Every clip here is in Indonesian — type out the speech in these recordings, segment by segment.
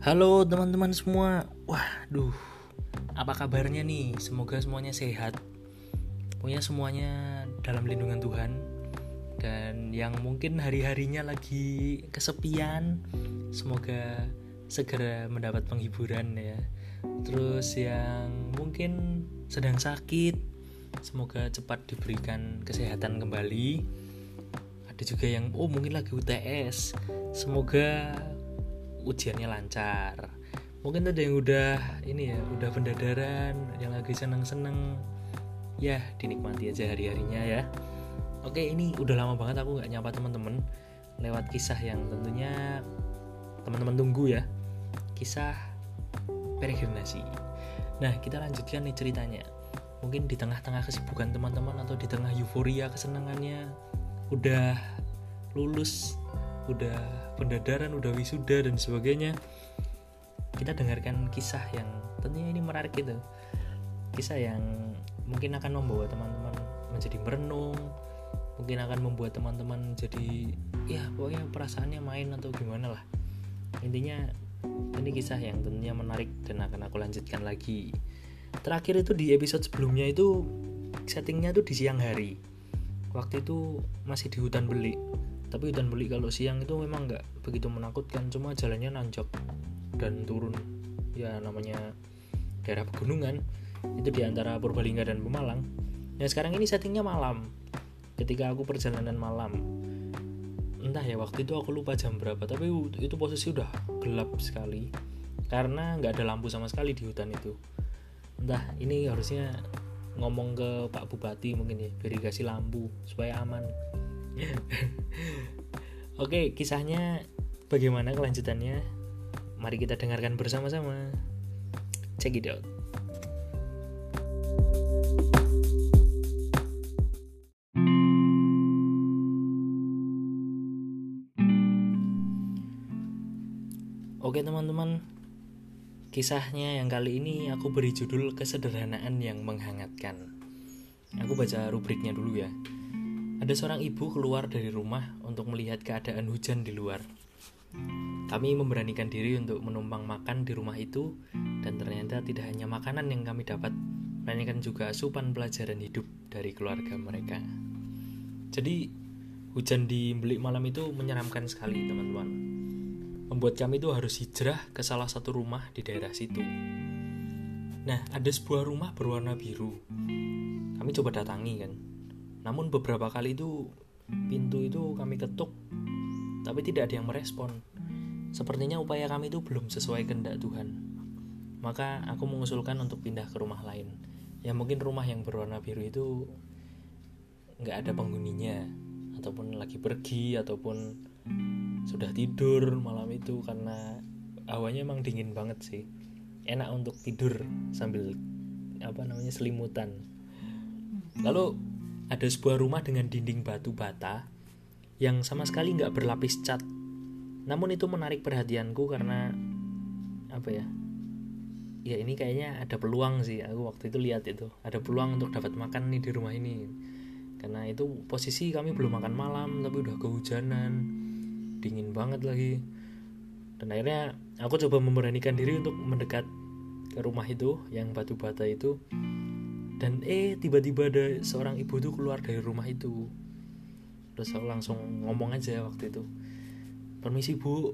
Halo teman-teman semua. Waduh, apa kabarnya nih? Semoga semuanya sehat. Pokoknya semuanya dalam lindungan Tuhan. Dan yang mungkin hari-harinya lagi kesepian, semoga segera mendapat penghiburan ya. Terus yang mungkin sedang sakit, semoga cepat diberikan kesehatan kembali. Ada juga yang oh mungkin lagi UTS. Semoga ujiannya lancar. Mungkin ada yang udah ini ya udah pendadaran yang lagi seneng-seneng. Ya dinikmati aja hari-harinya ya. Oke ini udah lama banget aku nggak nyapa teman-teman. Lewat kisah yang tentunya teman-teman tunggu ya. Kisah peregrinasi nah kita lanjutkan nih ceritanya. Mungkin di tengah-tengah kesibukan teman-teman atau di tengah euforia kesenangannya udah lulus udah pendadaran udah wisuda dan sebagainya kita dengarkan kisah yang tentunya ini menarik gitu. Kisah yang mungkin akan membawa teman-teman menjadi merenung mungkin akan membuat teman-teman jadi ya pokoknya perasaannya main atau gimana lah. Intinya ini kisah yang tentunya menarik dan akan aku lanjutkan lagi. Terakhir itu di episode sebelumnya itu settingnya tuh di siang hari. Waktu itu masih di hutan beli tapi hutan beli kalau siang itu memang nggak begitu menakutkan. Cuma jalannya nanjak dan turun. Ya namanya daerah pegunungan. Itu di antara Purbalingga dan Pemalang. Nah sekarang ini settingnya malam. Ketika aku perjalanan malam. Entah ya waktu itu aku lupa jam berapa. Tapi itu posisi udah gelap sekali. Karena nggak ada lampu sama sekali di hutan itu. Entah ini harusnya ngomong ke Pak Bupati mungkin ya dikasih lampu supaya aman Oke, kisahnya bagaimana kelanjutannya? Mari kita dengarkan bersama-sama. Check it out. Oke teman-teman, kisahnya yang kali ini aku beri judul kesederhanaan yang menghangatkan. Aku baca rubriknya dulu ya. Ada seorang ibu keluar dari rumah untuk melihat keadaan hujan di luar. Kami memberanikan diri untuk menumpang makan di rumah itu, dan ternyata tidak hanya makanan yang kami dapat, melainkan juga asupan pelajaran hidup dari keluarga mereka. Jadi, hujan di belik malam itu menyeramkan sekali, teman-teman. Membuat kami itu harus hijrah ke salah satu rumah di daerah situ. Nah, ada sebuah rumah berwarna biru. Kami coba datangi kan, namun beberapa kali itu pintu itu kami ketuk tapi tidak ada yang merespon. Sepertinya upaya kami itu belum sesuai kehendak Tuhan. Maka aku mengusulkan untuk pindah ke rumah lain. Ya mungkin rumah yang berwarna biru itu nggak ada penghuninya ataupun lagi pergi ataupun sudah tidur malam itu karena awalnya emang dingin banget sih enak untuk tidur sambil apa namanya selimutan lalu ada sebuah rumah dengan dinding batu bata yang sama sekali nggak berlapis cat. Namun itu menarik perhatianku karena apa ya? Ya ini kayaknya ada peluang sih. Aku waktu itu lihat itu ada peluang untuk dapat makan nih di rumah ini. Karena itu posisi kami belum makan malam tapi udah kehujanan, dingin banget lagi. Dan akhirnya aku coba memberanikan diri untuk mendekat ke rumah itu yang batu bata itu dan eh tiba-tiba ada seorang ibu tuh keluar dari rumah itu. Terus aku langsung ngomong aja waktu itu permisi bu.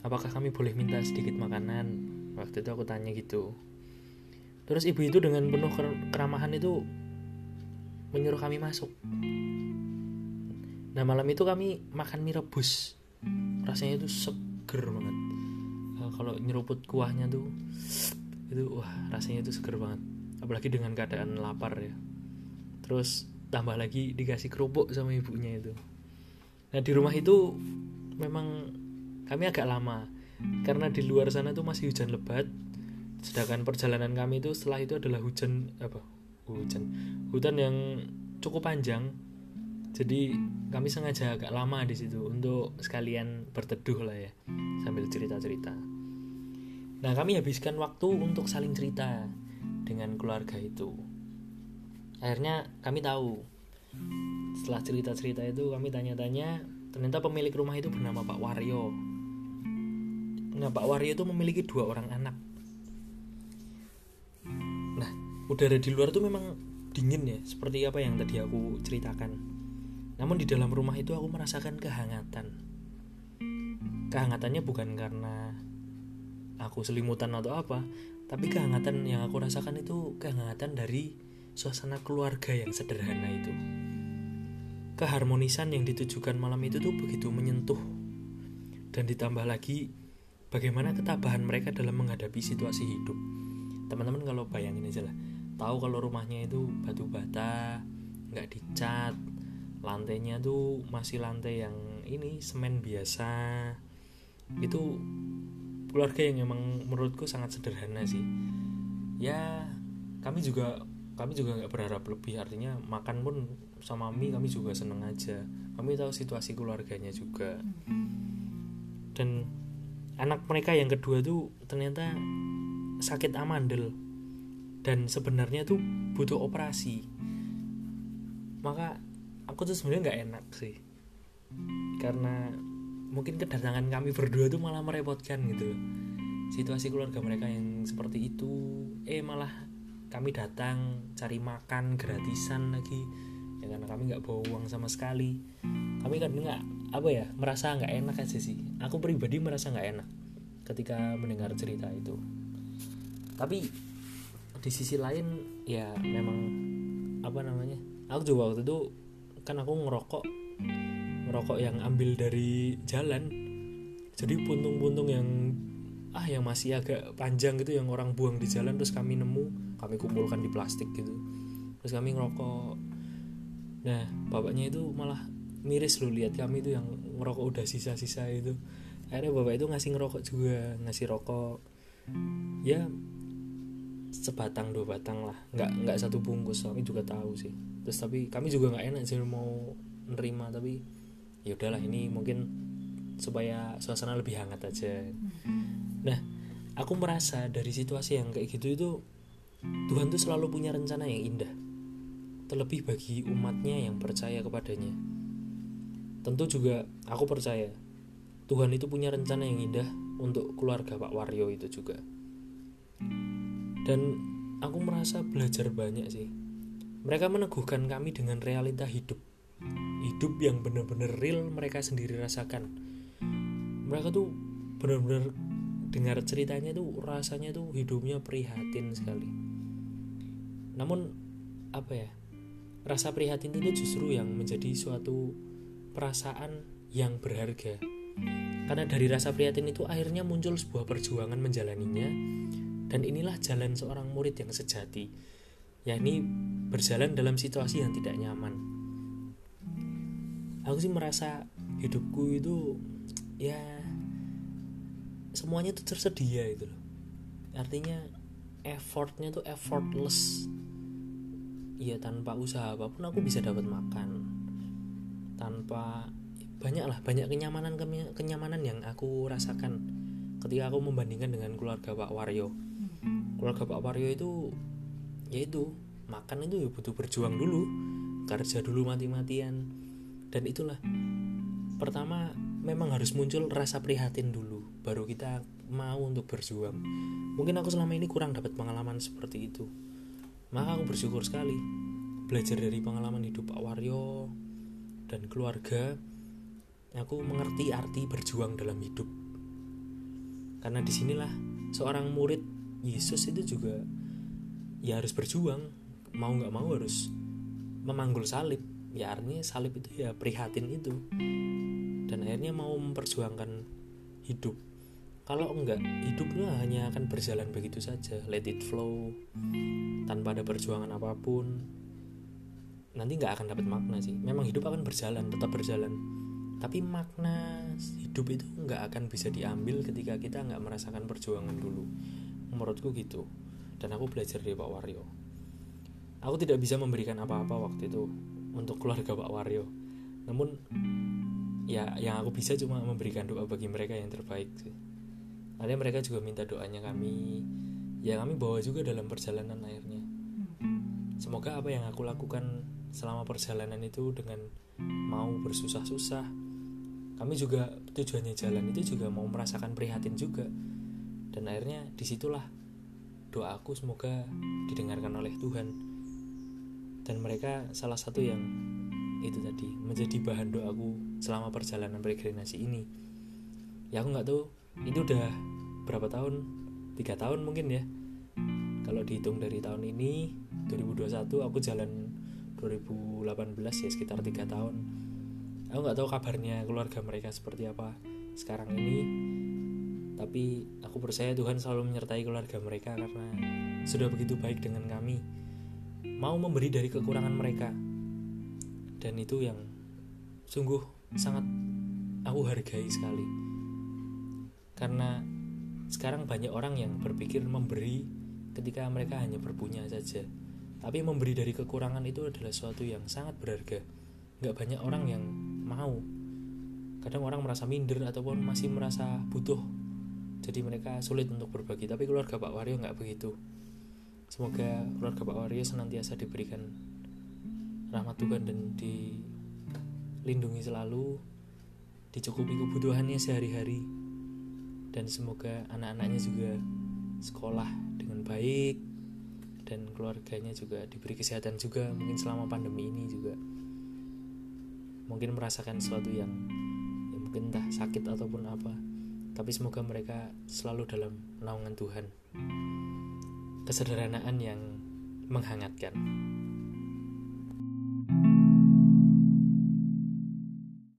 Apakah kami boleh minta sedikit makanan? Waktu itu aku tanya gitu. Terus ibu itu dengan penuh keramahan itu menyuruh kami masuk. Nah malam itu kami makan mie rebus. Rasanya itu seger banget. Nah, kalau nyeruput kuahnya tuh itu wah rasanya itu seger banget apalagi dengan keadaan lapar ya. Terus tambah lagi dikasih kerupuk sama ibunya itu. Nah di rumah itu memang kami agak lama. Karena di luar sana tuh masih hujan lebat. Sedangkan perjalanan kami itu setelah itu adalah hujan apa? Hujan. Hutan yang cukup panjang. Jadi kami sengaja agak lama di situ untuk sekalian berteduh lah ya sambil cerita-cerita. Nah kami habiskan waktu untuk saling cerita dengan keluarga itu. Akhirnya kami tahu. Setelah cerita-cerita itu kami tanya-tanya, ternyata pemilik rumah itu bernama Pak Waryo. nah Pak Waryo itu memiliki dua orang anak nah udara di luar tuh memang dingin ya seperti apa yang tadi aku ceritakan namun di dalam rumah itu aku merasakan kehangatan kehangatannya bukan karena aku selimutan atau apa tapi kehangatan yang aku rasakan itu kehangatan dari suasana keluarga yang sederhana itu. Keharmonisan yang ditujukan malam itu tuh begitu menyentuh. Dan ditambah lagi bagaimana ketabahan mereka dalam menghadapi situasi hidup. Teman-teman kalau bayangin aja lah tahu kalau rumahnya itu batu bata nggak dicat lantainya tuh masih lantai yang ini semen biasa. Itu keluarga yang memang menurutku sangat sederhana sih. Ya kami juga kami juga nggak berharap lebih artinya makan pun sama mie kami juga seneng aja. Kami tahu situasi keluarganya juga. Dan anak mereka yang kedua tuh ternyata sakit amandel dan sebenarnya tuh butuh operasi. Maka aku tuh sebenarnya nggak enak sih. Karena mungkin kedatangan kami berdua tuh malah merepotkan gitu situasi keluarga mereka yang seperti itu eh malah kami datang cari makan gratisan lagi. Ya karena kami nggak bawa uang sama sekali. Kami kan nggak apa ya merasa nggak enak aja sih. Aku pribadi merasa nggak enak ketika mendengar cerita itu. Tapi di sisi lain ya memang apa namanya aku juga waktu itu kan aku ngerokok ngerokok yang ambil dari jalan. Jadi puntung-puntung yang ah yang masih agak panjang gitu yang orang buang di jalan terus kami nemu kami kumpulkan di plastik gitu. Terus kami ngerokok. Nah bapaknya itu malah miris loh lihat kami itu yang ngerokok udah sisa-sisa itu. Akhirnya bapak itu ngasih ngerokok juga ngasih rokok. Ya sebatang dua batang lah. Nggak nggak satu bungkus kami juga tahu sih. Terus tapi kami juga nggak enak sih mau nerima tapi ya udahlah ini mungkin supaya suasana lebih hangat aja nah aku merasa dari situasi yang kayak gitu itu Tuhan tuh selalu punya rencana yang indah terlebih bagi umatnya yang percaya kepadanya Tentu juga aku percaya Tuhan itu punya rencana yang indah untuk keluarga Pak Waryo itu juga. Dan aku merasa belajar banyak sih. Mereka meneguhkan kami dengan realita hidup. Hidup yang benar-benar real mereka sendiri rasakan. Mereka tuh benar-benar dengar ceritanya tuh rasanya tuh hidupnya prihatin sekali. Namun apa ya? Rasa prihatin itu justru yang menjadi suatu perasaan yang berharga. Karena dari rasa prihatin itu akhirnya muncul sebuah perjuangan menjalaninya dan inilah jalan seorang murid yang sejati, yakni berjalan dalam situasi yang tidak nyaman. Aku sih merasa hidupku itu ya semuanya tuh tersedia itu loh. Artinya effortnya tuh effortless. Iya tanpa usaha apa pun aku bisa dapat makan tanpa banyak lah banyak kenyamanan kenyamanan yang aku rasakan ketika aku membandingkan dengan keluarga Pak Waryo keluarga Pak Waryo itu yaitu makan itu ya butuh berjuang dulu kerja dulu mati-matian dan itulah pertama memang harus muncul rasa prihatin dulu baru kita mau untuk berjuang mungkin aku selama ini kurang dapat pengalaman seperti itu maka aku bersyukur sekali belajar dari pengalaman hidup Pak Waryo dan keluarga, aku mengerti arti berjuang dalam hidup. Karena di sinilah seorang murid Yesus itu juga ya harus berjuang, mau nggak mau harus memanggul salib. Ya artinya salib itu ya prihatin itu. Dan akhirnya mau memperjuangkan hidup. Kalau enggak, hidupnya hanya akan berjalan begitu saja, let it flow, tanpa ada perjuangan apa pun, nanti nggak akan dapat makna sih. Memang hidup akan berjalan tetap berjalan. Tapi makna hidup itu nggak akan bisa diambil ketika kita nggak merasakan perjuangan dulu. Menurutku gitu. Dan aku belajar dari Pak Waryo. Aku tidak bisa memberikan apa-apa waktu itu untuk keluarga Pak Waryo. Namun ya yang aku bisa cuma memberikan doa bagi mereka yang terbaik sih. Ada mereka juga minta doanya kami. Ya kami bawa juga dalam perjalanan akhirnya. Semoga apa yang aku lakukan selama perjalanan itu dengan mau bersusah-susah. Kami juga tujuannya jalan itu juga mau merasakan prihatin juga. Dan akhirnya di situlah doa aku semoga didengarkan oleh Tuhan dan mereka salah satu yang itu tadi menjadi bahan doaku selama perjalanan peregrinasi ini. Ya aku nggak tahu itu udah berapa tahun? Tiga tahun mungkin ya. Kalau dihitung dari tahun ini 2021 aku jalan 2018 ya sekitar tiga tahun. Aku nggak tahu kabarnya keluarga mereka seperti apa sekarang ini. Tapi aku percaya Tuhan selalu menyertai keluarga mereka karena sudah begitu baik dengan kami mau memberi dari kekurangan mereka. Dan itu yang sungguh sangat aku hargai sekali. Karena sekarang banyak orang yang berpikir memberi ketika mereka hanya berpunya saja. Tapi memberi dari kekurangan itu adalah sesuatu yang sangat berharga. Nggak banyak orang yang mau. Kadang orang merasa minder ataupun masih merasa butuh. Jadi mereka sulit untuk berbagi. Tapi keluarga Pak Wario nggak begitu semoga keluarga Pak Wario senantiasa diberikan rahmat Tuhan dan dilindungi selalu dicukupi kebutuhannya sehari-hari dan semoga anak-anaknya juga sekolah dengan baik dan keluarganya juga diberi kesehatan juga mungkin selama pandemi ini juga. Mungkin merasakan sesuatu yang ya mungkin entah sakit ataupun apa tapi semoga mereka selalu dalam naungan Tuhan kesederhanaan yang menghangatkan